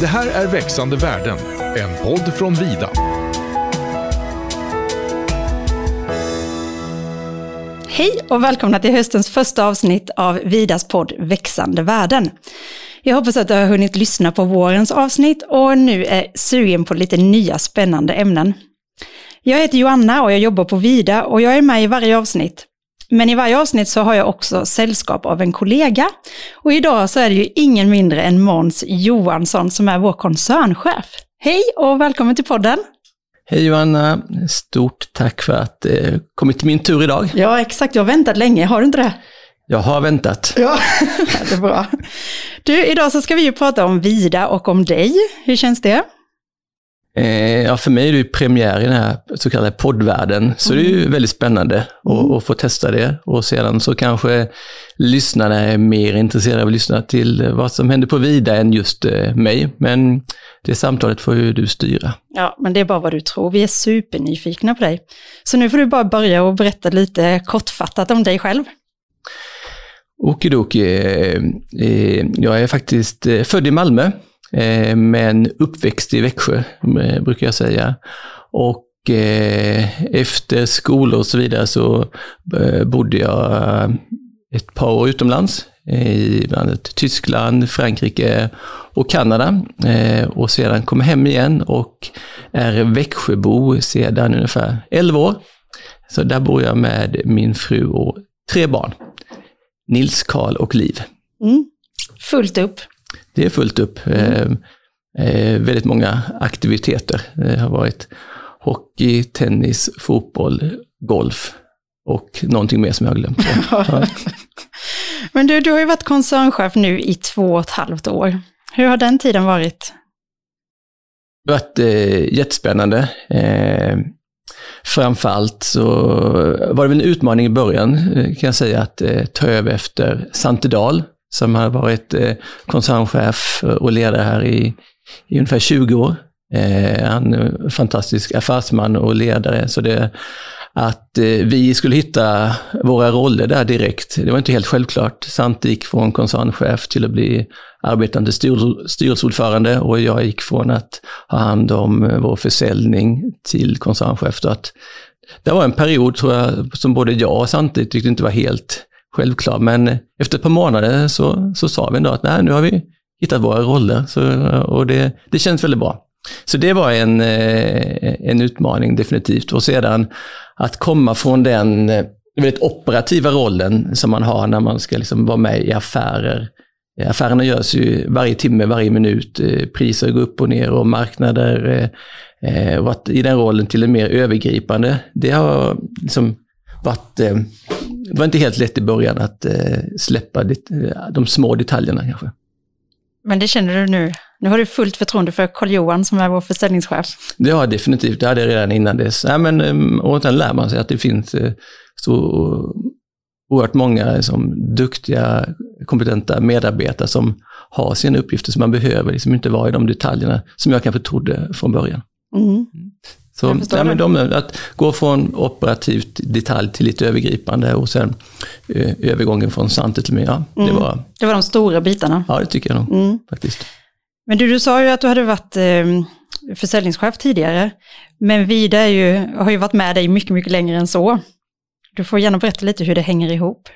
Det här är Växande världen, en podd från Vida. Hej och välkomna till höstens första avsnitt av Vidas podd Växande världen. Jag hoppas att du har hunnit lyssna på vårens avsnitt och nu är sugen på lite nya spännande ämnen. Jag heter Joanna och jag jobbar på Vida och jag är med i varje avsnitt. Men i varje avsnitt så har jag också sällskap av en kollega. Och idag så är det ju ingen mindre än Måns Johansson som är vår koncernchef. Hej och välkommen till podden! Hej Johanna! Stort tack för att det eh, kommit till min tur idag. Ja, exakt. Jag har väntat länge, har du inte det? Jag har väntat. Ja, det är bra. Du, idag så ska vi ju prata om Vida och om dig. Hur känns det? Eh, ja, för mig är det ju premiär i den här så kallade poddvärlden, så mm. det är ju mm. väldigt spännande mm. att få testa det. Och sedan så kanske lyssnarna är mer intresserade av att lyssna till vad som händer på Vida än just eh, mig. Men det samtalet får ju du styra. Ja, men det är bara vad du tror. Vi är supernyfikna på dig. Så nu får du bara börja och berätta lite kortfattat om dig själv. Okidoki. Eh, jag är faktiskt född i Malmö Eh, men uppväxt i Växjö, eh, brukar jag säga. Och eh, efter skolor och så vidare så eh, bodde jag eh, ett par år utomlands, i bland annat Tyskland, Frankrike och Kanada. Och sedan kom hem igen och är Växjöbo sedan ungefär 11 år. Så där bor jag med min fru och tre barn. Nils, Karl och Liv. Mm. Fullt upp det är fullt upp. Mm. Eh, väldigt många aktiviteter. Det har varit hockey, tennis, fotboll, golf och någonting mer som jag har glömt. Ja. Men du, du har ju varit koncernchef nu i två och ett halvt år. Hur har den tiden varit? Det har varit eh, jättespännande. Eh, framförallt så var det väl en utmaning i början, eh, kan jag säga, att eh, ta över efter Santedal som har varit eh, koncernchef och ledare här i, i ungefär 20 år. Eh, han är en fantastisk affärsman och ledare. Så det, att eh, vi skulle hitta våra roller där direkt, det var inte helt självklart. Sant gick från koncernchef till att bli arbetande styrelseordförande och jag gick från att ha hand om vår försäljning till koncernchef. att det var en period, tror jag, som både jag och Santi tyckte inte var helt självklar. Men efter ett par månader så, så sa vi ändå att nej, nu har vi hittat våra roller så, och det, det känns väldigt bra. Så det var en, eh, en utmaning definitivt. Och sedan att komma från den eh, väldigt operativa rollen som man har när man ska liksom vara med i affärer. Eh, affärerna görs ju varje timme, varje minut. Priser går upp och ner och marknader. Och att i den rollen till en mer övergripande, det har liksom varit det var inte helt lätt i början att eh, släppa eh, de små detaljerna kanske. Men det känner du nu? Nu har du fullt förtroende för Karl-Johan som är vår försäljningschef. Det har jag definitivt. Det hade jag redan innan dess. Nej, men, och sen lär man sig att det finns eh, så oerhört många som duktiga, kompetenta medarbetare som har sina uppgifter, som man behöver liksom inte vara i de detaljerna som jag kanske trodde från början. Mm. Så ja, men de, att gå från operativt detalj till lite övergripande och sen ö, övergången från Sante till ja, det, mm. var, det var de stora bitarna. Ja, det tycker jag nog mm. faktiskt. Men du, du sa ju att du hade varit eh, försäljningschef tidigare, men Vida ju, har ju varit med dig mycket, mycket längre än så. Du får gärna berätta lite hur det hänger ihop.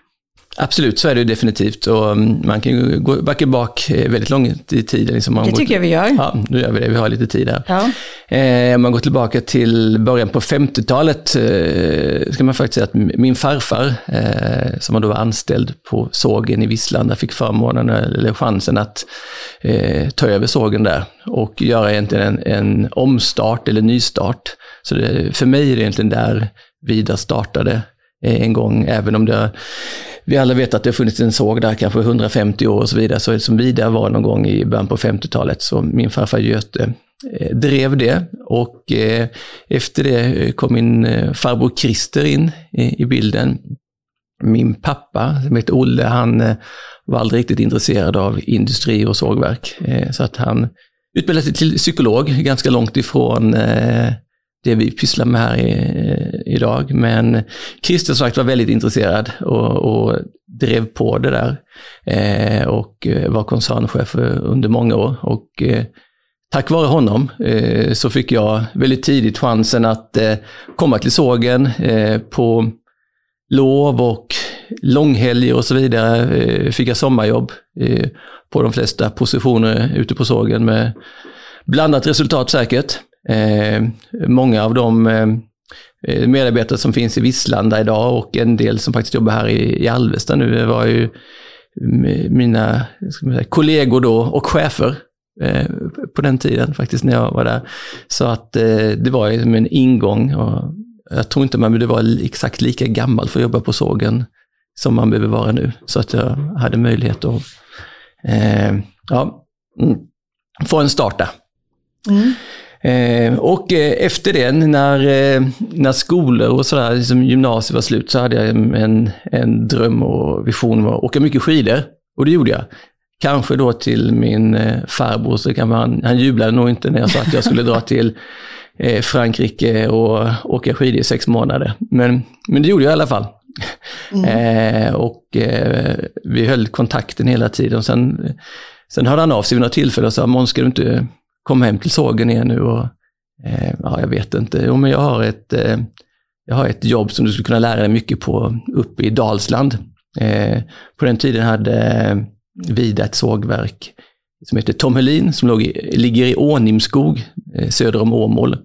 Absolut, så är det definitivt. Och mm, man kan ju gå backa bak eh, väldigt långt i tiden. Liksom det tycker jag vi gör. Ja, nu gör vi det. Vi har lite tid här. Ja. Eh, man går tillbaka till början på 50-talet eh, ska man faktiskt säga att min farfar, eh, som då var anställd på sågen i Visslanda, fick förmånen eller chansen att eh, ta över sågen där och göra egentligen en, en omstart eller nystart. Så det, för mig är det egentligen där Vida startade en gång, även om det vi alla vet att det har funnits en såg där kanske 150 år och så vidare, så som där var någon gång i början på 50-talet, så min farfar Göte eh, drev det och eh, efter det eh, kom min farbror Christer in i, bilden. Min pappa, som heter Olle, han var aldrig riktigt intresserad av industri och sågverk, så att han utbildade sig till psykolog, ganska långt ifrån eh, det vi pysslar med här i, eh, idag. Men Christer sagt var väldigt intresserad och, och drev på det där eh, och eh, var koncernchef under många år. Och eh, tack vare honom eh, så fick jag väldigt tidigt chansen att eh, komma till sågen eh, på lov och långhelger och så vidare. Eh, fick jag sommarjobb eh, på de flesta positioner ute på sågen med blandat resultat säkert. Eh, många av de eh, medarbetare som finns i Visslanda idag och en del som faktiskt jobbar här i, Alvesta nu var ju mm, mina säga, kollegor då och chefer Eh, på den tiden faktiskt när jag var där. Så att eh, det var ju som en ingång och jag tror inte man behövde vara exakt lika gammal för att jobba på sågen som man behöver vara nu. Så att jag hade möjlighet att eh, ja, mm, få en start där. Mm. Eh, och eh, efter det, när, eh, när skolor och sådär, liksom gymnasiet var slut, så hade jag en, en dröm och vision om att åka mycket skidor. Och det gjorde jag. Kanske då till min eh, farbror, så kan man, han jublade nog inte när jag sa att jag skulle dra till Frankrike och åka skidor i sex månader. Men, men det gjorde jag i alla fall. Mm. Eh, och eh, vi höll kontakten hela tiden. Och sen, sen hörde han av sig vid något tillfälle och sa, Måns ska du inte komma hem till sågen igen nu? Och, eh, ja, jag vet inte. Jo, men jag har, ett, eh, jag har ett jobb som du skulle kunna lära dig mycket på uppe i Dalsland. Eh, på den tiden hade vid ett sågverk som heter Tom Helin som låg ligger i Ånimskog eh, söder om Åmål.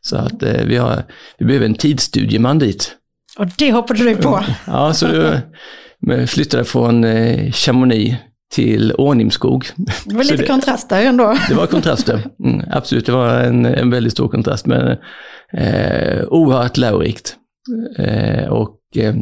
Så att eh, vi, har, vi behöver en tidsstudieman dit. Och det hoppade du på? Ja, så du flyttade från eh, Chamonix till Ånimskog. Det var lite det, kontraster ändå. Det var kontraster, mm, absolut. Det var en, en väldigt stor kontrast, men eh, oerhört lärorikt. Eh, och eh,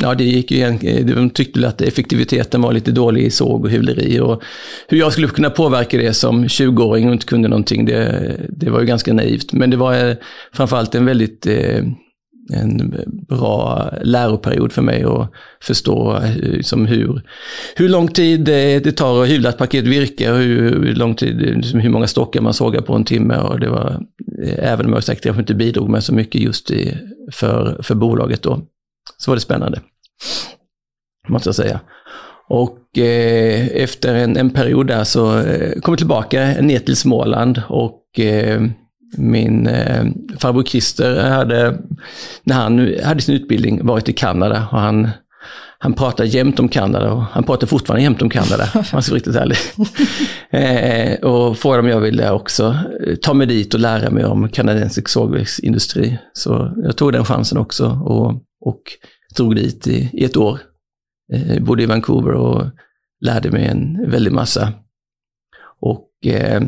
Ja, det gick ju igen. De tyckte att effektiviteten var lite dålig i såg och hyvleri. Och hur jag skulle kunna påverka det som 20-åring och inte kunde någonting, det, det var ju ganska naivt. Men det var eh, framförallt en väldigt eh, en bra läroperiod för mig att förstå liksom hur, hur lång tid det, tar att hyvla ett paket virke och hur, lång tid, liksom hur många stockar man sågar på en timme. Och det var, eh, även om jag säkert inte bidrog med så mycket just i, för, för bolaget då så var det spännande. Måste jag säga. Och eh, efter en, en, period där så eh, kom jag tillbaka ner till Småland och eh, min eh, farbror Christer hade, när han hade sin utbildning, varit i Kanada och han, han pratar jämt om Kanada och han pratar fortfarande jämt om Kanada, han är riktigt härlig. eh, och frågade om jag ville också ta mig dit och lära mig om kanadensisk sågverksindustri. Så jag tog den chansen också och och drog dit i, i ett år. Eh, bodde i Vancouver och lärde mig en väldig massa. Och eh,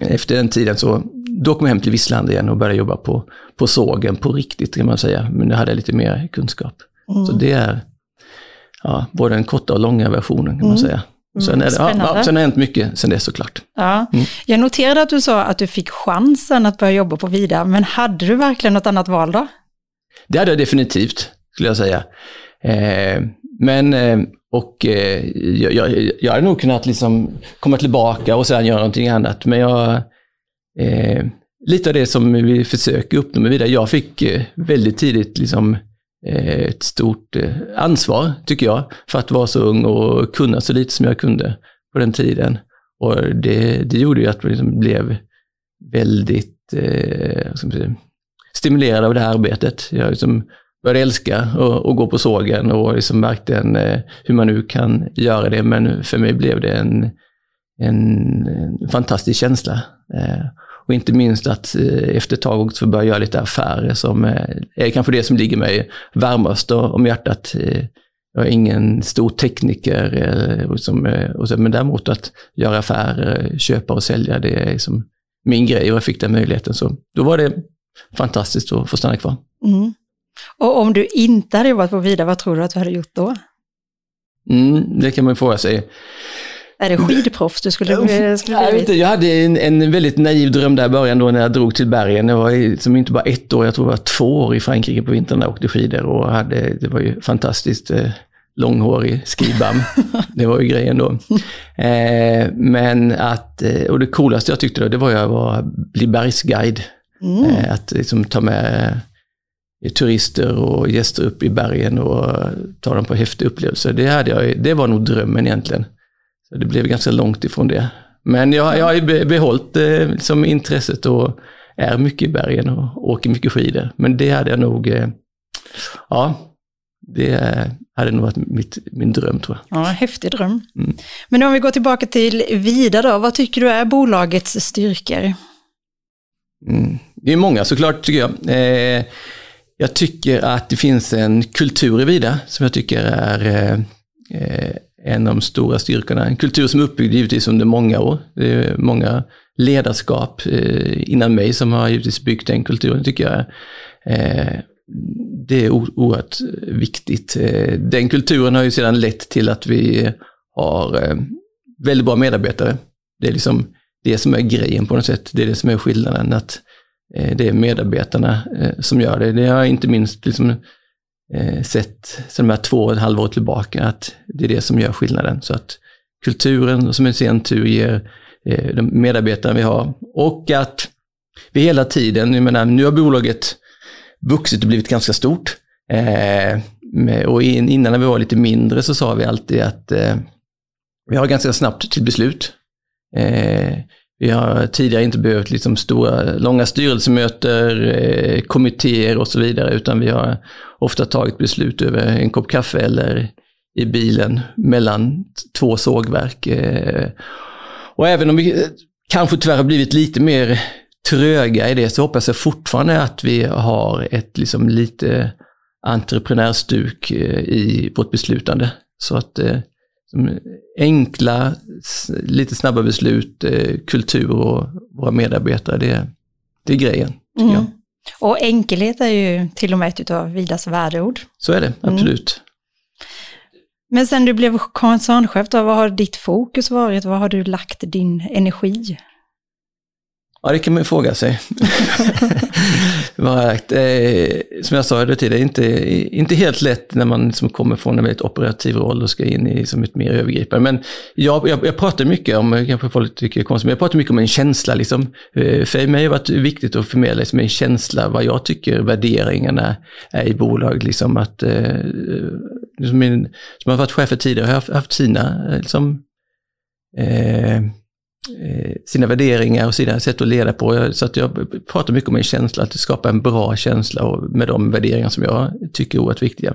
efter den tiden så då kom jag hem till Vissland igen och började jobba på, på sågen på riktigt kan man säga. Men nu hade jag lite mer kunskap. Mm. Så det är ja, både den korta och långa versionen kan man mm. säga. Sen, är det, ja, ja, sen har det hänt mycket sen det såklart. Ja. Mm. Jag noterade att du sa att du fick chansen att börja jobba på Vida, men hade du verkligen något annat val då? Det hade jag definitivt, skulle jag säga. Eh, men, eh, och eh, jag, jag, jag hade nog kunnat liksom komma tillbaka och sedan göra någonting annat. Men jag, eh, lite av det som vi försöker uppnå med vidare, jag fick väldigt tidigt liksom eh, ett stort ansvar, tycker jag, för att vara så ung och kunna så lite som jag kunde på den tiden. Och det, det gjorde ju att man liksom blev väldigt, eh, stimulerad av det här arbetet. Jag liksom började älska att gå på sågen och liksom märkte en, eh, hur man nu kan göra det. Men för mig blev det en, en, en fantastisk känsla. Eh, och inte minst att eh, efter ett tag också få börja göra lite affärer som är kanske det som ligger mig varmast om hjärtat. Jag är ingen stor tekniker, men däremot att göra affärer, köpa och sälja, det är liksom min grej och jag fick den möjligheten. Så då var det fantastiskt att få stanna kvar. Mm. Och om du inte hade jobbat på Vida, vad tror du att du hade gjort då? Mm, det kan man fråga sig. Är det skidproffs du skulle, skulle jag, vet inte, jag hade en, en, väldigt naiv dröm där i början då när jag drog till bergen. Jag var som inte bara ett år, jag tror det var två år i Frankrike på vintern jag åkte skidor och hade, det var ju fantastiskt eh, långhårig skibam. det var ju grejen då. Eh, men att, eh, och det coolaste jag tyckte då, det var att bli bergsguide. Mm. Eh, att liksom ta med turister och gäster upp i bergen och ta dem på häftiga upplevelser. Det, hade jag, det var nog drömmen egentligen. Så det blev ganska långt ifrån det. Men jag, jag har ju behållit eh, liksom intresset och är mycket i bergen och åker mycket skidor. Men det hade jag nog, eh, ja, det hade nog varit mitt, min dröm tror jag. Ja, häftig dröm. Mm. Men om vi går tillbaka till Vida då, vad tycker du är bolagets styrkor? Mm. Det är många såklart tycker jag. Eh, jag tycker att det finns en kultur i Vida som jag tycker är eh, en av de stora styrkorna. En kultur som är uppbyggd givetvis under många år. Det är många ledarskap eh, innan mig som har givetvis byggt den kulturen tycker jag. Eh, det är oerhört viktigt. Eh, den kulturen har ju sedan lett till att vi har eh, väldigt bra medarbetare. Det är liksom det som är grejen på något sätt. Det är det som är skillnaden. Att Eh, det är medarbetarna eh, som gör det. Det har jag inte minst liksom eh, sett sedan de här två och ett halvt år tillbaka, att det är det som gör skillnaden. Så att kulturen som i sin tur ger de medarbetare vi har och att vi hela tiden, jag menar, nu har bolaget vuxit och blivit ganska stort. Och innan när vi var lite mindre så sa vi alltid att vi har ganska snabbt till beslut. Vi har tidigare inte behövt liksom stora, långa styrelsemöter, eh, kommittéer och så vidare, utan vi har ofta tagit beslut över en kopp kaffe eller i bilen mellan två sågverk. Eh. Och även om vi eh, kanske tyvärr har blivit lite mer tröga i det så hoppas jag fortfarande att vi har ett liksom lite entreprenörstuk i vårt beslutande. Så att eh, enkla, lite snabba beslut, eh, kultur och våra medarbetare, det, det är grejen. Mm. Jag. Och enkelhet är ju till och med ett av Vidas värdeord. Så är det, mm. absolut. Mm. Men sen du blev koncernchef, då, vad har ditt fokus varit? Vad har du lagt din energi Ja, det kan man ju fråga sig. Eh, som jag sa tidigare, inte, inte helt lätt när man liksom kommer från en väldigt operativ roll och ska in i som ett mer övergripande. Men jag, jag, jag pratar mycket om, kanske folk tycker det är konstigt, men jag pratar mycket om en känsla. Liksom. Eh, för mig har det varit viktigt att förmedla liksom en känsla, vad jag tycker värderingarna är i bolag. Liksom att, eh, liksom min, som har varit chefer tidigare har haft, haft sina liksom, Eh, Eh, sina värderingar och sina sätt att leda på. Så att jag pratar mycket om en känsla, att skapa en bra känsla med de värderingar som jag tycker är oerhört viktiga.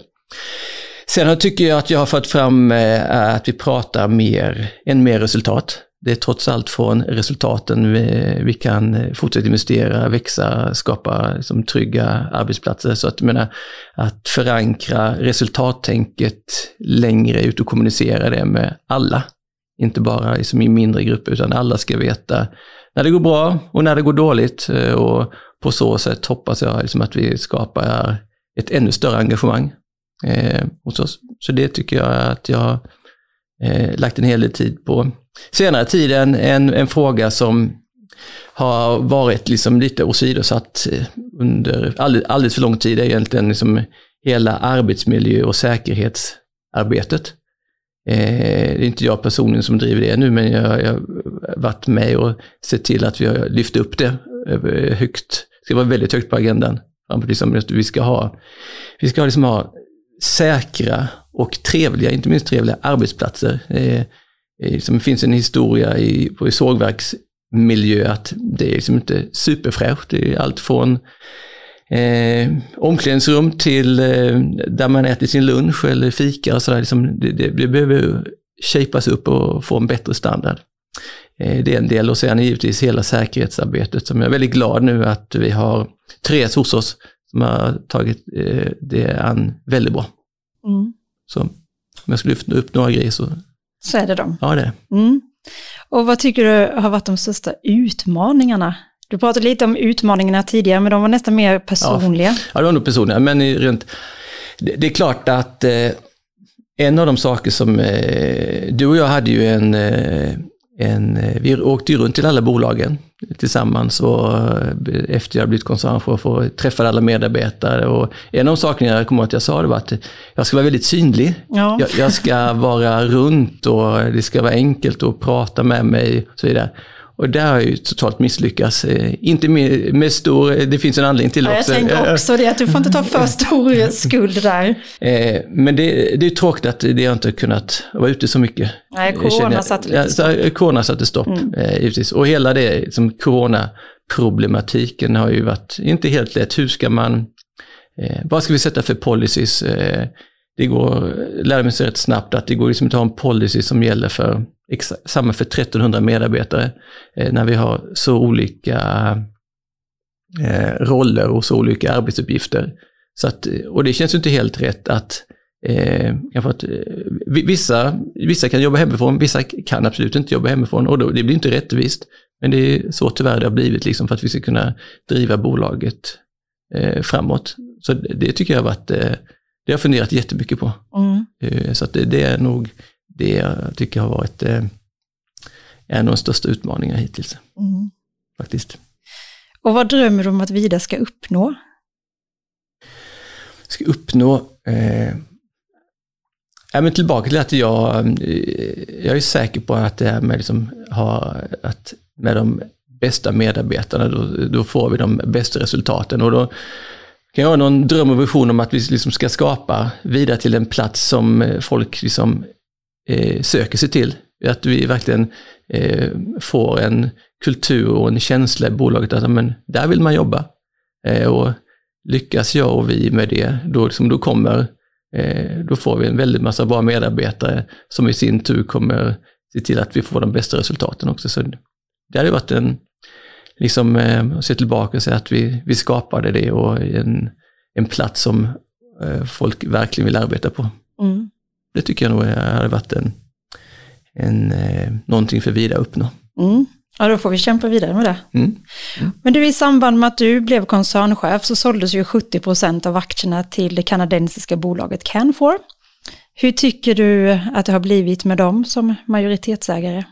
Sen tycker jag att jag har fått fram eh, att vi pratar mer, än mer resultat. Det är trots allt från resultaten vi, vi kan eh, fortsätta investera, växa, skapa liksom, trygga arbetsplatser. Så att, menar, att förankra resultattänket längre ut och kommunicera det med alla inte bara liksom i mindre grupper, utan alla ska veta när det går bra och när det går dåligt. Eh, och på så sätt hoppas jag liksom att vi skapar ett ännu större engagemang eh, hos oss. Så det tycker jag att jag har eh, lagt en hel del tid på. Senare tiden, en, en, fråga som har varit liksom lite åsidosatt eh, under alldeles, alldeles för lång tid är egentligen liksom hela arbetsmiljö och säkerhetsarbetet. Eh, det är inte jag personligen som driver det nu, men jag, har varit med och sett till att vi har lyft upp det högt. Det ska vara väldigt högt på agendan. Liksom, vi ska ha, vi ska liksom ha säkra och trevliga, inte minst trevliga arbetsplatser. Eh, eh liksom det finns en historia i, på i sågverksmiljö att det är liksom inte superfräscht. Det är allt från eh, omklädningsrum till eh, där man äter sin lunch eller fika och sådär. Liksom, det, det, det behöver shapas upp och få en bättre standard. Eh, det är en del och sen givetvis hela säkerhetsarbetet som jag är väldigt glad nu att vi har Therese hos oss som har tagit eh, det an väldigt bra. Mm. Så om jag skulle lyfta upp några grejer så... Så är det de. Ja, det är mm. Och vad tycker du har varit de största utmaningarna du pratade lite om utmaningarna tidigare, men de var nästan mer personliga. Ja, ja det var nog personliga, men rent, det, det är klart att eh, en av de saker som, eh, du och jag hade ju en, eh, en, eh, vi åkte ju runt till alla bolagen tillsammans och eh, efter jag blivit koncernchef och träffade alla medarbetare. Och en av de sakerna jag kommer ihåg att jag sa det var att jag ska vara väldigt synlig. Ja. Jag, jag, ska vara runt och det ska vara enkelt att prata med mig och så vidare. Och där har jag ju totalt misslyckats. Eh, inte med, med stor, det finns en anledning till ja, också. Jag tänker också det, att du får inte ta för stor skuld där. Eh, men det, det är tråkigt att det har inte kunnat vara ute så mycket. Nej, corona satte lite stopp. Corona satte stopp, mm. eh, givetvis. Och hela det, som coronaproblematiken har ju varit inte helt lätt. Hur ska man, eh, vad ska vi sätta för policies? Eh, det går, lärde mig sig rätt snabbt att det går liksom inte att ha en policy som gäller för samma för 1300 medarbetare eh, när vi har så olika eh, roller och så olika arbetsuppgifter. Så att, och det känns ju inte helt rätt att, eh, att eh, vissa, vissa kan jobba hemifrån, vissa kan absolut inte jobba hemifrån och då, det blir inte rättvist. Men det är så tyvärr det har blivit liksom för att vi ska kunna driva bolaget eh, framåt. Så det, det, tycker jag har varit, eh, det har jag funderat jättemycket på. Mm. Eh, så att det, det är nog det jag tycker har varit eh, en av de största utmaningarna hittills. Mm. Faktiskt. Och vad drömmer du om att Vida ska uppnå? Ska uppnå? Eh, ja, men tillbaka till att jag, eh, jag är säker på att det här med, liksom, ha, att med de bästa medarbetarna, då, då, får vi de bästa resultaten. Och då kan jag ha någon dröm och vision om att vi liksom ska skapa vidare till en plats som folk liksom eh, söker sig till. Att vi verkligen eh, får en kultur och en känsla i bolaget att men, där vill man jobba. Eh, och lyckas jag och vi med det, då, liksom, då kommer eh, då får vi en väldigt massa bra medarbetare som i sin tur kommer se till att vi får de bästa resultaten också. Så det hade varit en, liksom, eh, att se tillbaka och säga att vi, vi skapade det och en, en plats som eh, folk verkligen vill arbeta på. Mm. Det tycker jag nog hade varit en, en, eh, någonting för Vida uppnå. Mm. Ja, då får vi kämpa vidare med det. Mm. Mm. Men du, i samband med att du blev koncernchef så såldes ju 70 procent av aktierna till det kanadensiska bolaget Canfor. Hur tycker du att det har blivit med dem som majoritetsägare?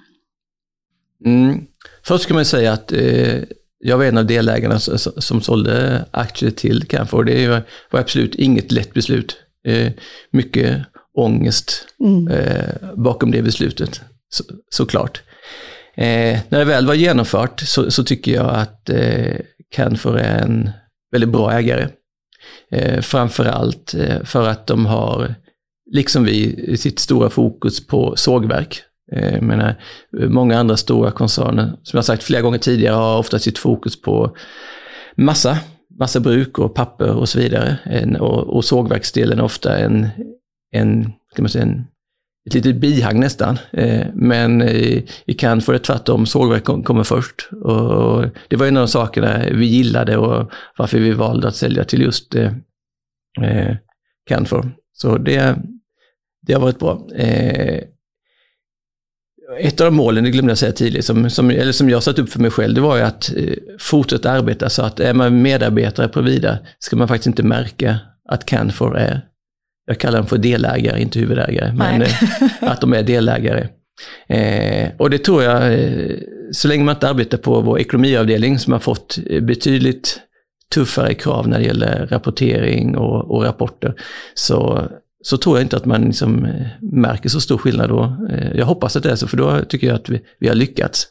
Mm. Först ska man säga att eh, jag var en av delägarna som, sålde aktier till Canfor. Det var absolut inget lätt beslut. Eh, mycket ångest mm. eh, bakom det beslutet, så, såklart. Eh, när det väl var genomfört så, så tycker jag att eh, Canfor är en väldigt bra ägare. Eh, framförallt eh, för att de har, liksom vi, sitt stora fokus på sågverk. Eh, menar, många andra stora koncerner, som jag sagt flera gånger tidigare, har ofta sitt fokus på massa, massa bruk och papper och så vidare. En, och, och sågverksdelen är ofta en, en, ska man säga, en, ett litet bihang nästan. Eh, men i, i Cannes det tvärtom, sågverk kom, kommer först. Och det var en av de sakerna vi gillade och varför vi valde att sälja till just eh, eh Canfor. Så det, det har varit bra. Eh, ett av de målen, det glömde jag säga tidigare, som, som, eller som jag satt upp för mig själv, det var ju att eh, fortsätta arbeta så att är man medarbetare på Vida ska man faktiskt inte märka att Canfor är jag kallar dem för delägare, inte huvudägare, men eh, att de är delägare. Eh, och det tror jag, eh, så länge man inte arbetar på vår ekonomiavdelning som har fått betydligt tuffare krav när det gäller rapportering och, och rapporter, så, så tror jag inte att man liksom märker så stor skillnad då. Jag hoppas att det är så, för då tycker jag att vi, vi har lyckats.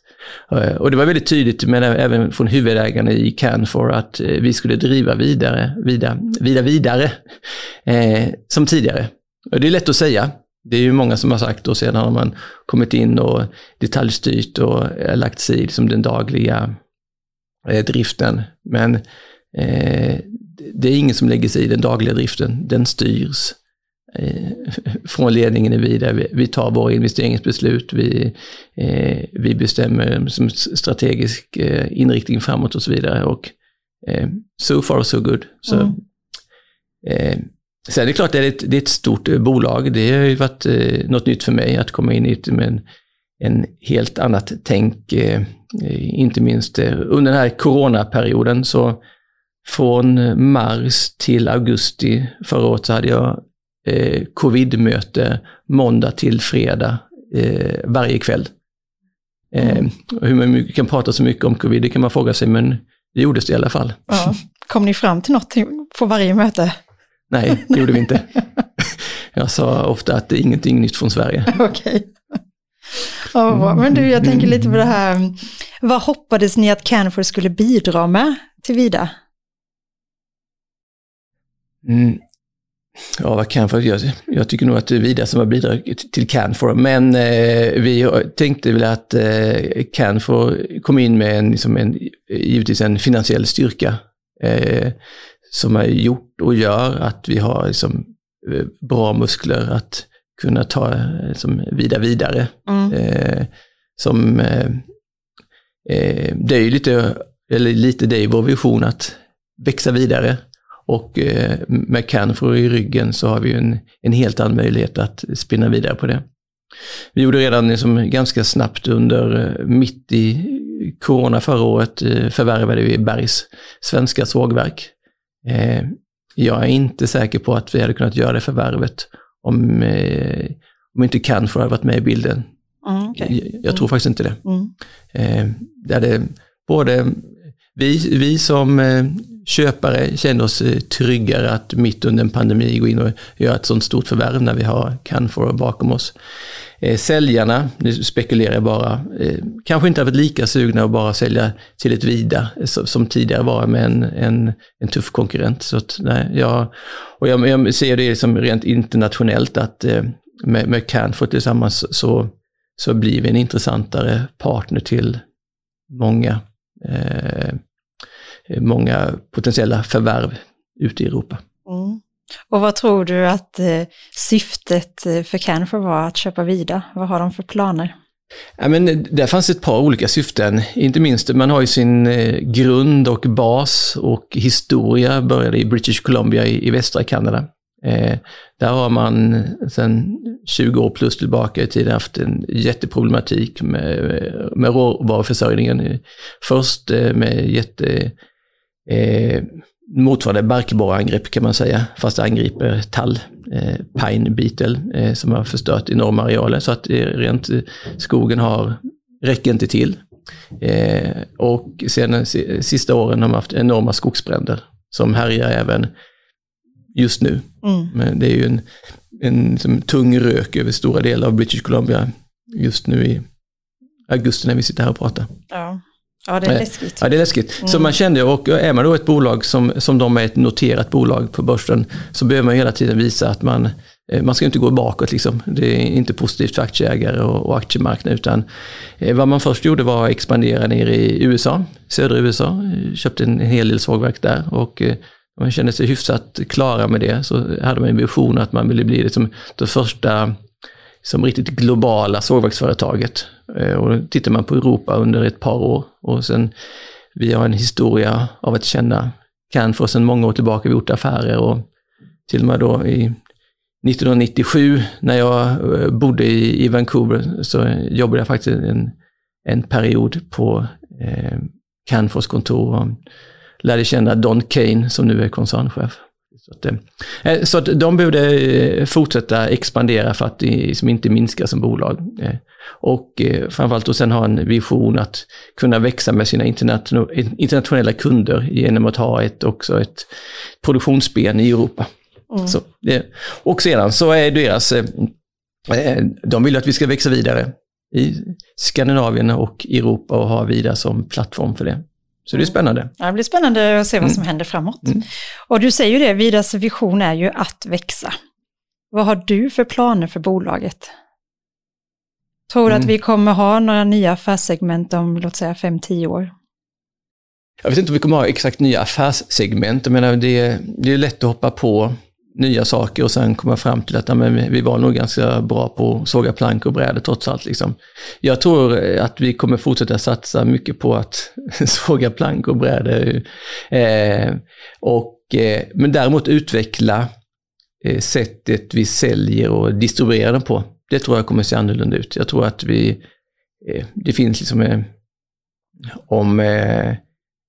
Eh, och det var väldigt tydligt, men även från huvudägarna i Canfor, att eh, vi skulle driva vidare, vidare, vidare, vidare eh, som tidigare. Och det är lätt att säga. Det är ju många som har sagt och sedan har man kommit in och detaljstyrt och eh, lagt sig i liksom den dagliga eh, driften. Men eh, det är ingen som lägger sig i den dagliga driften, den styrs Eh, från ledningen är vidare. Vi tar våra investeringsbeslut, vi, eh, vi bestämmer som strategisk eh, inriktning framåt och så vidare. Och so far so good. Så, mm. eh, sen är det klart, det är ett, det är ett stort bolag. Det har ju varit något nytt för mig att komma in i med en, en helt annat tänk. inte minst under den här coronaperioden så från mars till augusti förra året så hade jag eh, covid-möte måndag till fredag eh, varje kväll. Eh, mm. hur man kan prata så mycket om covid, det kan man fråga sig, men det gjordes det i alla fall. Ja. Kom ni fram till något på varje möte? Nej, det gjorde vi inte. Jag sa ofta att det är ingenting nytt från Sverige. Okej. Ja, men du, jag tänker lite på det här. Vad hoppades ni att Canfor skulle bidra med till Vida? Mm. Ja, vad Canfor, jag, jag tycker nog att det är Vida som har bidragit till Canfor, men eh, vi tänkte väl att eh, Canfor kom in med en, liksom en, givetvis en finansiell styrka eh, som har gjort och gör att vi har liksom, eh, bra muskler att kunna ta liksom, vida vidare. Mm. Eh, som, eh, eh, det är ju lite, eller lite det är vår vision att växa vidare. Och eh, med Canfor i ryggen så har vi en, en helt annan möjlighet att spinna vidare på det. Vi gjorde redan liksom ganska snabbt under, eh, mitt i corona förra året, eh, förvärvade vi Bergs svenska sågverk. Jag är inte säker på att vi hade kunnat göra det förvärvet om, om inte Canfor hade varit med i bilden. Mm, okay. jag, jag, tror faktiskt inte det. Mm. det hade både vi, vi som köpare känner oss eh, tryggare att mitt under en pandemi gå in och göra ett sånt stort förvärv när vi har Canfor bakom oss. Eh, säljarna, nu spekulerar jag bara, eh, kanske inte har varit lika sugna att bara sälja till ett Vida som tidigare var med en, en, en tuff konkurrent. Så att, nej, jag, och jag, jag ser det som rent internationellt att med, med Canfor tillsammans så, så blir vi en intressantare partner till många Eh, många potentiella förvärv ute i Europa. Mm. Och vad tror du att eh, syftet eh, för Canfor var att köpa Vida? Vad har de för planer? Ja, men där fanns ett par olika syften. Inte minst, man har ju sin grund och bas och historia började i British Columbia i, i västra Kanada. Eh, där har man sedan 20 år plus tillbaka i tiden haft en jätteproblematik med, med råvaruförsörjningen. Först eh, med jätte eh, motsvarande barkborreangrepp kan man säga, fast det angriper tall, eh, pine beetle, eh, som har förstört enorma arealer. Så att eh, rent eh, skogen har, räcker inte till. Eh, och sen sista åren har man haft enorma skogsbränder som härjar även just nu. Mm. Men det är ju en, en liksom, tung rök över stora delar av British Columbia just nu i augusti när vi sitter här och pratar. Ja. Ja, det är läskigt. Ja, det är läskigt. Mm. Så man kände, och är man då ett bolag som, som de är ett noterat bolag på börsen, så behöver man hela tiden visa att man, eh, man ska inte gå bakåt. Liksom. Det är inte positivt för aktieägare och, och aktiemarknaden, utan eh, vad man först gjorde var att expandera ner i USA, södra USA, köpte en hel del sågverk där och eh, man kände sig hyfsat klara med det, så hade man en vision att man ville bli liksom det första som riktigt globala sågverksföretaget. Och och tittar man på Europa under ett par år och sen vi har en historia av att känna Canfor sedan många år tillbaka. Vi har gjort affärer och till och med då i 1997 när jag eh, bodde i, Vancouver så jobbade jag faktiskt en, en period på eh, Canfors kontor och lärde känna Don Kane som nu är koncernchef. Så att, eh, så att de behövde eh, fortsätta expandera för att liksom inte minska som bolag. Eh, och framförallt då sen ha en vision att kunna växa med sina internationella kunder genom att ha ett, också ett produktionsben i Europa. Mm. Så, och sedan så är deras, de vill att vi ska växa vidare i Skandinavien och Europa och ha Vida som plattform för det. Så det är spännande. Ja, det blir spännande att se vad mm. som händer framåt. Mm. Och du säger ju det, Vidas vision är ju att växa. Vad har du för planer för bolaget? Tror du mm. att vi kommer ha några nya affärssegment om, låt säga, 5-10 år? Jag vet inte om vi kommer ha exakt nya affärssegment. Jag menar, det, är, det är lätt att hoppa på nya saker och sen komma fram till att ja, men vi var nog ganska bra på att såga plank och brädor trots allt. Liksom. Jag tror att vi kommer fortsätta satsa mycket på att såga plank och brädor. Eh, och, eh, men däremot utveckla eh, sättet vi säljer och distribuerar den på. Det tror jag kommer se annorlunda ut. Jag tror att vi, eh, det finns liksom eh, om eh,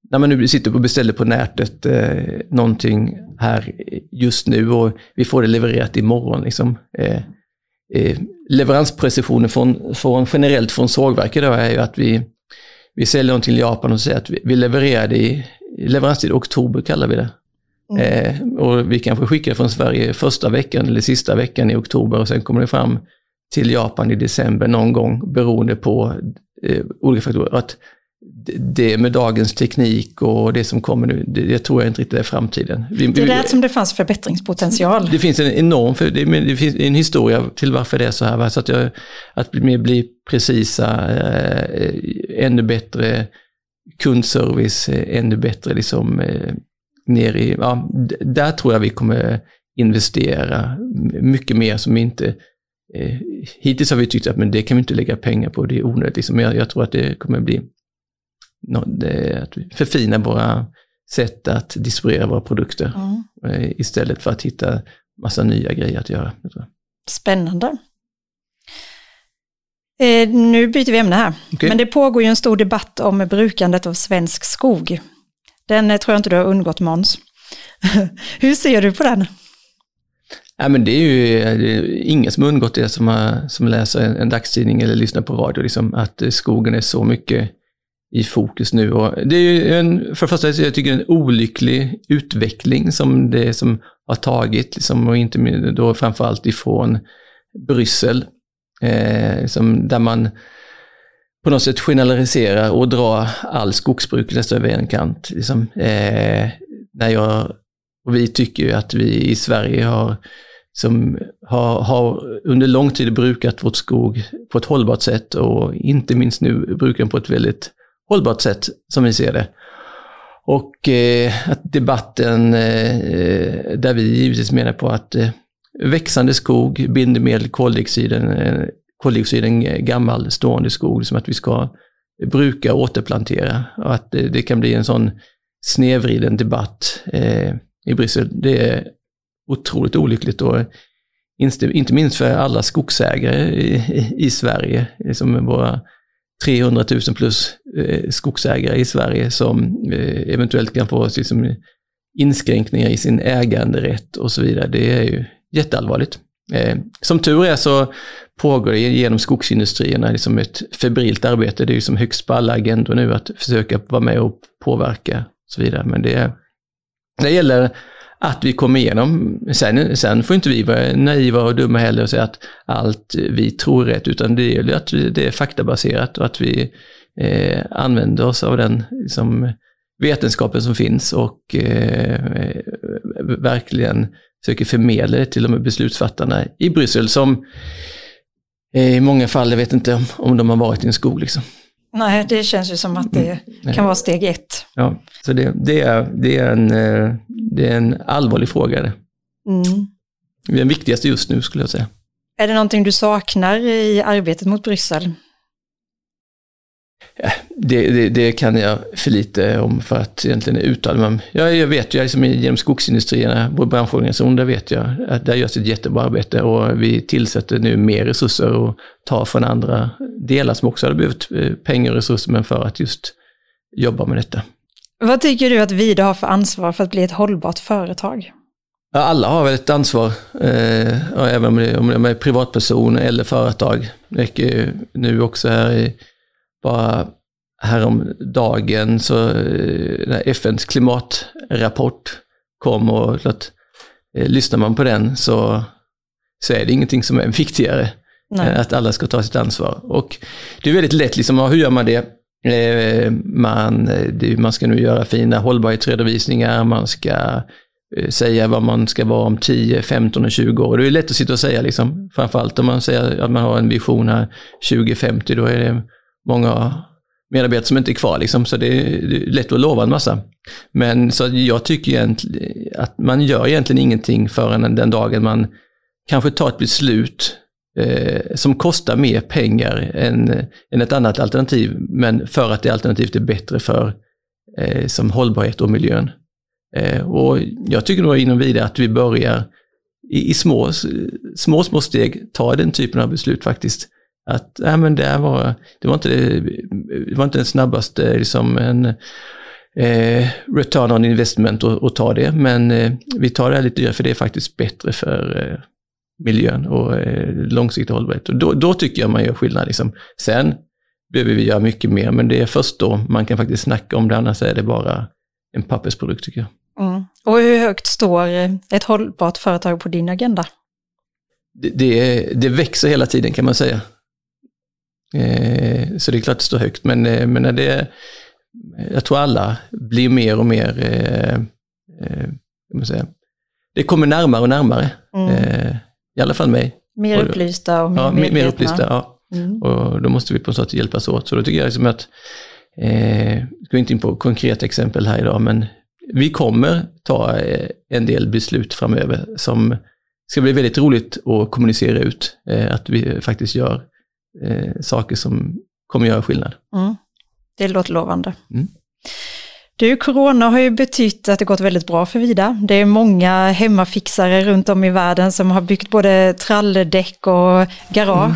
när man nu sitter och beställer på nätet eh, någonting här just nu och vi får det levererat imorgon. Liksom. Eh, eh, leveransprecisionen från, från, generellt från sågverket är ju att vi, vi säljer någonting till Japan och säger att vi, vi levererar det i leveranstid oktober kallar vi det. Mm. Eh, och vi kanske skickar från Sverige första veckan eller sista veckan i oktober och sen kommer det fram till Japan i december någon gång beroende på eh, olika faktorer. Att det med dagens teknik och det som kommer nu, det, det tror jag inte riktigt är framtiden. Vi, det är där som det fanns förbättringspotential. Det finns en enorm, för det, det finns en historia till varför det är så här. Va? Så att, jag, att bli, bli precisa, eh, ännu bättre kundservice, eh, ännu bättre liksom eh, ner i, ja, där tror jag vi kommer investera mycket mer som inte eh, Hittills har vi tyckt att men det kan vi inte lägga pengar på, det är onödigt. Liksom. Jag, jag tror att det kommer bli förfinar våra sätt att distribuera våra produkter mm. istället för att hitta massa nya grejer att göra. Spännande. Eh, nu byter vi ämne här. Okay. Men det pågår ju en stor debatt om brukandet av svensk skog. Den eh, tror jag inte du har undgått Måns. Hur ser du på den? Ja, men det är ju det är ingen som undgått det som, som läser en, en dagstidning eller lyssnar på radio, liksom, att skogen är så mycket i fokus nu. Och det är ju en, för det första, jag tycker en olycklig utveckling som det som har tagit, liksom, och inte då framförallt ifrån Bryssel, eh, liksom, där man på något sätt generaliserar och drar all skogsbruk nästan över en kant. Liksom, eh, när jag, och vi tycker ju att vi i Sverige har, som har, har under lång tid brukat vårt skog på ett hållbart sätt och inte minst nu brukar den på ett väldigt hållbart sätt som vi ser det. Och eh, att debatten eh, där vi givetvis menar på att eh, växande skog binder mer koldioxiden, eh, koldioxiden eh, gammal stående skog, som att vi ska bruka och återplantera. Och att det, det kan bli en sån snedvriden debatt eh, i Bryssel. Det är otroligt olyckligt och inte minst för alla skogsägare i, i, i Sverige, som våra 300 000 plus eh, skogsägare i Sverige som eh, eventuellt kan få liksom, inskränkningar i sin äganderätt och så vidare. Det är ju jätteallvarligt. Eh, som tur är så pågår det genom skogsindustrierna liksom ett febrilt arbete. Det är ju som högst på alla agendor nu att försöka vara med och påverka och så vidare. Men det, det gäller att vi kommer igenom. Sen, sen får inte vi vara naiva och dumma heller och säga att allt vi tror är rätt, utan det är att det är faktabaserat och att vi eh, använder oss av den liksom, vetenskapen som finns och eh, verkligen försöker förmedla det till de beslutsfattarna i Bryssel som eh, i många fall, jag vet inte om, om de har varit i en skog. Liksom. Nej, det känns ju som att det mm. kan vara steg ett. Ja, så det, det, är, det, är, en, eh, det är en allvarlig fråga. Mm. Det är den viktigaste just nu skulle jag säga. Är det någonting du saknar i arbetet mot Bryssel? Det, det, det, kan jag för lite om för att egentligen uttala mig jag, jag vet ju, liksom genom skogsindustrierna, vår branschorganisation, där vet jag att där görs ett jättebra arbete och vi tillsätter nu mer resurser och tar från andra delar som också hade behövt eh, pengar och resurser, men för att just jobba med detta. Vad tycker du att Vida har för ansvar för att bli ett hållbart företag? Alla har väl ett ansvar, eh, även om det, om det är privatperson eller företag. Det räcker nu också här i bara häromdagen så eh, när FNs klimatrapport kom och att, eh, lyssnar man på den så, så är det ingenting som är viktigare Nej. att alla ska ta sitt ansvar. Och det är väldigt lätt, liksom, hur gör man det? Eh, man, man ska nu göra fina hållbarhetsredovisningar, man ska säga vad man ska vara om 10, 15 och 20 år. Det är lätt att sitta och säga, liksom, framförallt om man säger att man har en vision här 2050, då är det många medarbetare som inte är kvar, liksom, så det är, lätt att lova en massa. Men så jag tycker egentligen att man gör egentligen ingenting förrän den dagen man kanske tar ett beslut eh, som kostar mer pengar än, än ett annat alternativ, men för att det alternativet är bättre för eh, som hållbarhet och miljön. Eh, och jag tycker nog inom vidare att vi börjar i, i små, små, små steg ta den typen av beslut faktiskt. Att ja, men det, var, det, var inte, det var inte den snabbaste liksom en, eh, return on investment att ta det, men eh, vi tar det här lite dyrare för det är faktiskt bättre för eh, miljön och eh, långsiktig hållbarhet. Och då, då, tycker jag man gör skillnad. Liksom. Sen behöver vi göra mycket mer, men det är först då man kan faktiskt snacka om det, annars är det bara en pappersprodukt tycker jag. Mm. Och hur högt står ett hållbart företag på din agenda? det, det, det växer hela tiden kan man säga. Eh, så det är klart det står högt, men, eh, men det, jag tror alla blir mer och mer, eh, eh, säga, det kommer närmare och närmare. Mm. Eh, I alla fall mig. Mer upplysta och mer ja, medvetna. Mer upplysta, ja. Mm. Och då måste vi på något sätt hjälpas åt. Så då tycker jag liksom att, eh, går inte in på konkreta exempel här idag, men vi kommer ta eh, en del beslut framöver som ska bli väldigt roligt att kommunicera ut. Att vi faktiskt gör eh, saker som kommer göra skillnad. Mm. Det låter lovande. Mm. Du, corona har ju betytt att det gått väldigt bra för Vida. Det är många hemmafixare runt om i världen som har byggt både tralledäck och garage. Mm.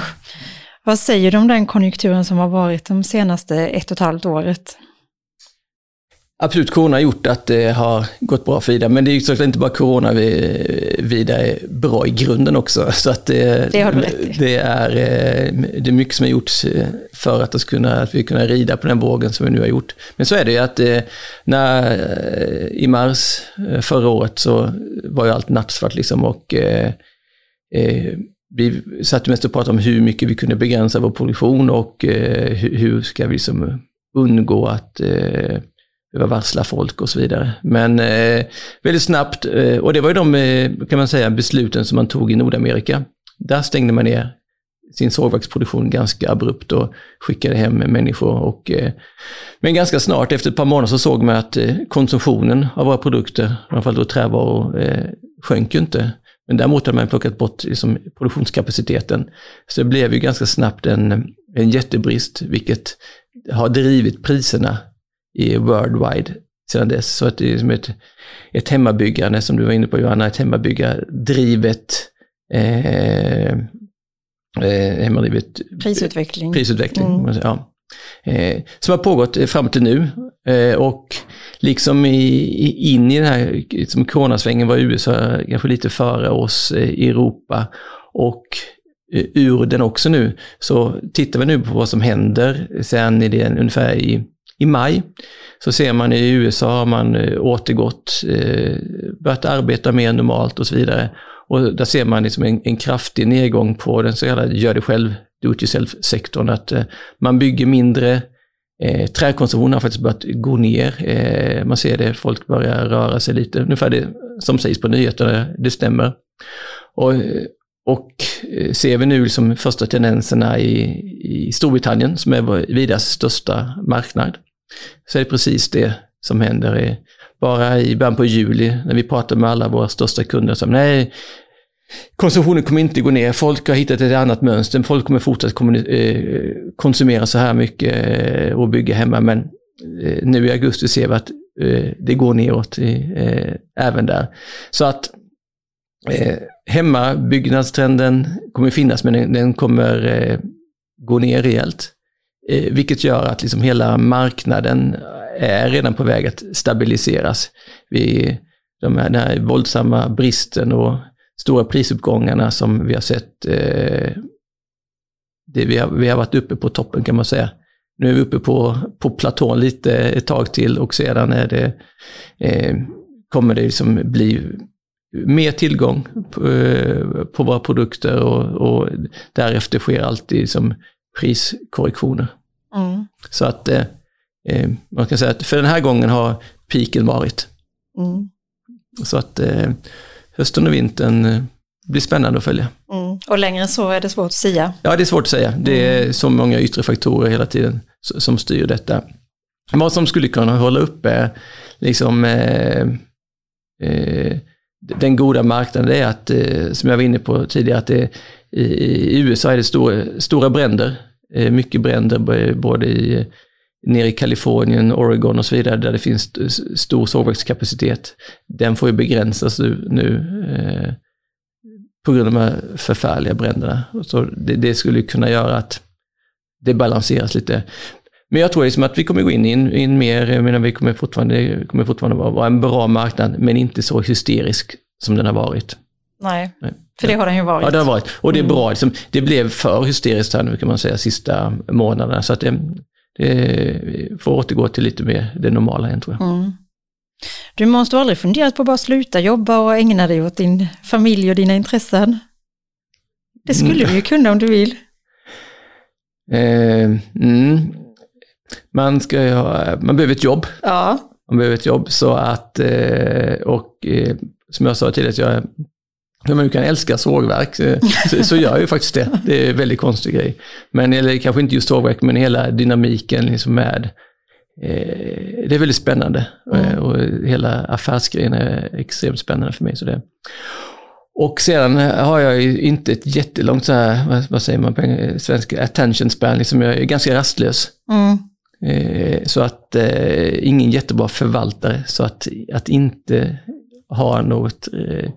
Vad säger du om den konjunkturen som har varit de senaste ett och ett halvt året? Absolut, corona har gjort att det har gått bra för Vida, men det är ju såklart inte bara corona Vida är bra i grunden också. Så att det, det har du rätt i. Det är, eh, det är mycket som har gjorts eh, för att, oss kunna, att vi kunna rida på den vågen som vi nu har gjort. Men så är det ju att eh, när, i mars förra året så var ju allt nattsvart liksom och eh, vi satt mest och pratade om hur mycket vi kunde begränsa vår produktion och hur, ska vi liksom undgå att behöva varsla folk och så vidare. Men eh, väldigt snabbt, eh, och det var ju de eh, kan man säga, besluten som man tog i Nordamerika. Där stängde man ner sin sågverksproduktion ganska abrupt och skickade hem människor. Och, eh, men ganska snart, efter ett par månader, så såg man att eh, konsumtionen av våra produkter, framförallt då trävaror, eh, sjönk ju inte. Men däremot hade man plockat bort liksom, produktionskapaciteten. Så det blev ju ganska snabbt en, en jättebrist, vilket har drivit priserna i worldwide sedan dess. Så att det är som ett, ett hemmabyggande, som du var inne på Johanna, ett hemmabyggar-drivet eh, eh, hemmadrivet prisutveckling. prisutveckling mm. ja. eh, som har pågått fram till nu. Eh, och liksom i, in i den här liksom coronasvängen var USA kanske lite före oss eh, i Europa. Och eh, ur den också nu, så tittar vi nu på vad som händer sen i den, ungefär i i maj så ser man i USA har man eh, återgått, eh, börjat arbeta mer normalt och så vidare. Och där ser man liksom en, en kraftig nedgång på den så kallade gör det själv, do it yourself-sektorn. Att eh, man bygger mindre, eh, träkonsumtionen har faktiskt börjat gå ner. Eh, man ser det, folk börjar röra sig lite, ungefär det som sägs på nyheterna, det stämmer. Och, och eh, ser vi nu liksom första tendenserna i, i Storbritannien, som är Vidas största marknad, så är det precis det som händer. I, bara i början på juli, när vi pratar med alla våra största kunder, som nej, konsumtionen kommer inte gå ner, folk har hittat ett annat mönster, folk kommer fortsätta eh, konsumera så här mycket eh, och bygga hemma, men nu i augusti ser vi att det går neråt även där. Så att eh, hemmabyggnadstrenden kommer finnas, men den, den kommer eh, gå ner rejält. Eh, vilket gör att liksom hela marknaden eh, är redan på väg att stabiliseras. Vi, de här, den här våldsamma bristen och stora prisuppgångarna som vi har sett, eh, det vi, har, vi har varit uppe på toppen kan man säga. Nu är vi uppe på, på platån lite ett tag till och sedan är det, eh, kommer det liksom bli mer tillgång på, eh, på våra produkter och, och därefter sker alltid som priskorrektioner. Mm. Så att eh, eh, man kan säga att för den här gången har piken varit. Mm. Så att eh, hösten och vintern eh, blir spännande att följa. Mm. Och längre än så är det svårt att säga? Ja, det är svårt att säga. Det är mm. så många yttre faktorer hela tiden som styr detta. Vad som skulle kunna hålla uppe liksom, eh, eh, den goda marknaden är att, eh, som jag var inne på tidigare, att det, i, USA är det stora, stora bränder. Eh, mycket bränder både i, nere i Kalifornien, Oregon och så vidare, där det finns stor sågverkskapacitet. Den får ju begränsas nu, nu eh, på grund av de här förfärliga bränderna. Så det, det skulle kunna göra att det balanseras lite. Men jag tror liksom att vi kommer gå in i en, in mer, jag menar vi kommer fortfarande, kommer fortfarande vara, en bra marknad, men inte så hysterisk som den har varit. Nej, för det har den ju varit. Ja, det har varit. Och det är bra, liksom, det blev för hysteriskt här nu kan man säga, sista månaderna. Så att det, det får återgå till lite mer det normala igen tror jag. Mm. Du måste aldrig funderat på att bara sluta jobba och ägna dig åt din familj och dina intressen? Det skulle du ju kunna om du vill. Eh, mm. Man ska ju ha, man behöver ett jobb. Ja. Man behöver ett jobb så att, eh, och eh, som jag sa tidigare, jag hur man kan älska sågverk, så, så gör jag ju faktiskt det. Det är en väldigt konstig grej. Men, eller kanske inte just sågverk, men hela dynamiken liksom med, eh, det är väldigt spännande. Mm. Och hela affärsgrejen är extremt spännande för mig. Så det. Och sedan har jag ju inte ett jättelångt så här, vad, vad säger man på svenska, attention span, liksom jag är ganska rastlös. Mm. Eh, så att eh, ingen jättebra förvaltare, så att, att inte ha något eh,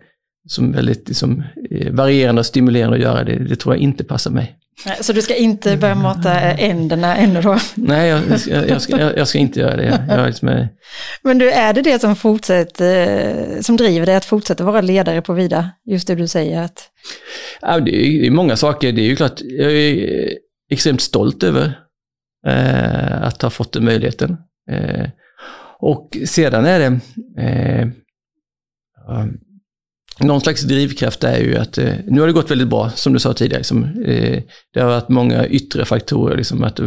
som väldigt liksom, varierande och stimulerande att göra, det, det tror jag inte passar mig. Så du ska inte börja mata änderna ännu då? Nej, jag, jag, jag, ska, jag, ska, inte göra det. Jag liksom Men du, är det det som, fortsätter, som driver dig att fortsätta vara ledare på Vida? Just det du säger att... Ja, det är många saker. Det är ju klart, jag är extremt stolt över eh, att ha fått den möjligheten. Eh, och sedan är det eh, um, någon slags drivkraft är ju att, eh, nu har det gått väldigt bra, som du sa tidigare. Liksom, eh, det har varit många yttre faktorer, liksom, att,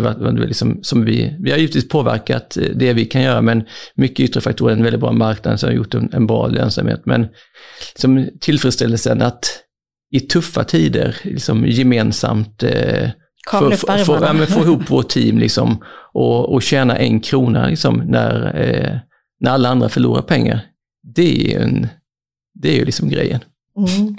liksom, som vi, vi har givetvis påverkat eh, det vi kan göra, men mycket yttre faktorer, en väldigt bra marknad som har gjort en, en bra lönsamhet. Men liksom, tillfredsställelsen att i tuffa tider liksom, gemensamt eh, få, få, få, ja, få ihop vårt team liksom, och, och tjäna en krona liksom, när, eh, när alla andra förlorar pengar. Det är en det är ju liksom grejen. Mm.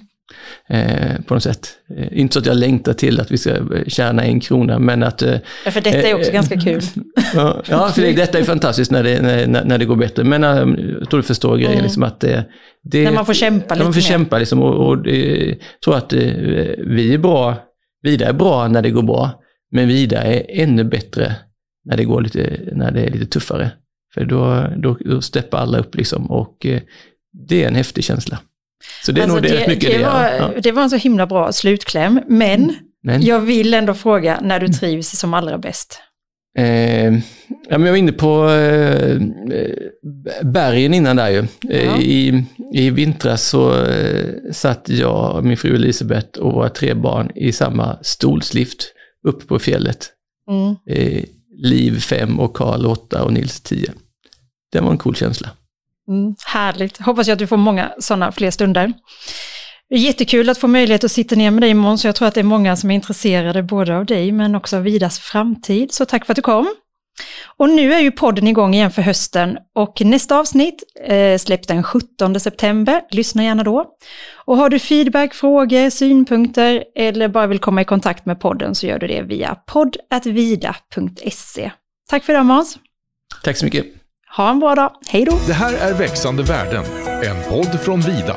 Eh, på något sätt. Eh, inte så att jag längtar till att vi ska tjäna en krona, men att... Eh, ja, för detta är också eh, ganska kul. ja, för det, detta är fantastiskt när det, när, när det går bättre. Men eh, jag tror du förstår grejen, mm. liksom att det, det... När man får kämpa lite När man får mer. kämpa liksom, och, och tror att vi är bra, Vida är bra när det går bra, men Vida är ännu bättre när det, går lite, när det är lite tuffare. För då, då, då steppar alla upp liksom och det är en häftig känsla. Så det är alltså nog det, det, mycket det, det, var, ja. det var en så himla bra slutkläm, men, mm. men, jag vill ändå fråga när du trivs som allra bäst. Eh, ja, men jag var inne på eh, bergen innan där ju. Eh, ja. I, I vintras så eh, satt jag, min fru Elisabeth och våra tre barn i samma stolslift uppe på fjället. Mm. Eh, Liv 5 och Karl 8 och Nils 10. Det var en cool känsla. Mm, härligt. Hoppas jag att du får många sådana fler stunder. Jättekul att få möjlighet att sitta ner med dig imorgon, så jag tror att det är många som är intresserade både av dig men också av Vidas framtid. Så tack för att du kom. Och nu är ju podden igång igen för hösten och nästa avsnitt eh, släpps den 17 september. Lyssna gärna då. Och har du feedback, frågor, synpunkter eller bara vill komma i kontakt med podden så gör du det via poddatvida.se. Tack för idag Måns. Tack så mycket. Ha en bra dag. Hej då! Det här är Växande värden, en podd från Vida.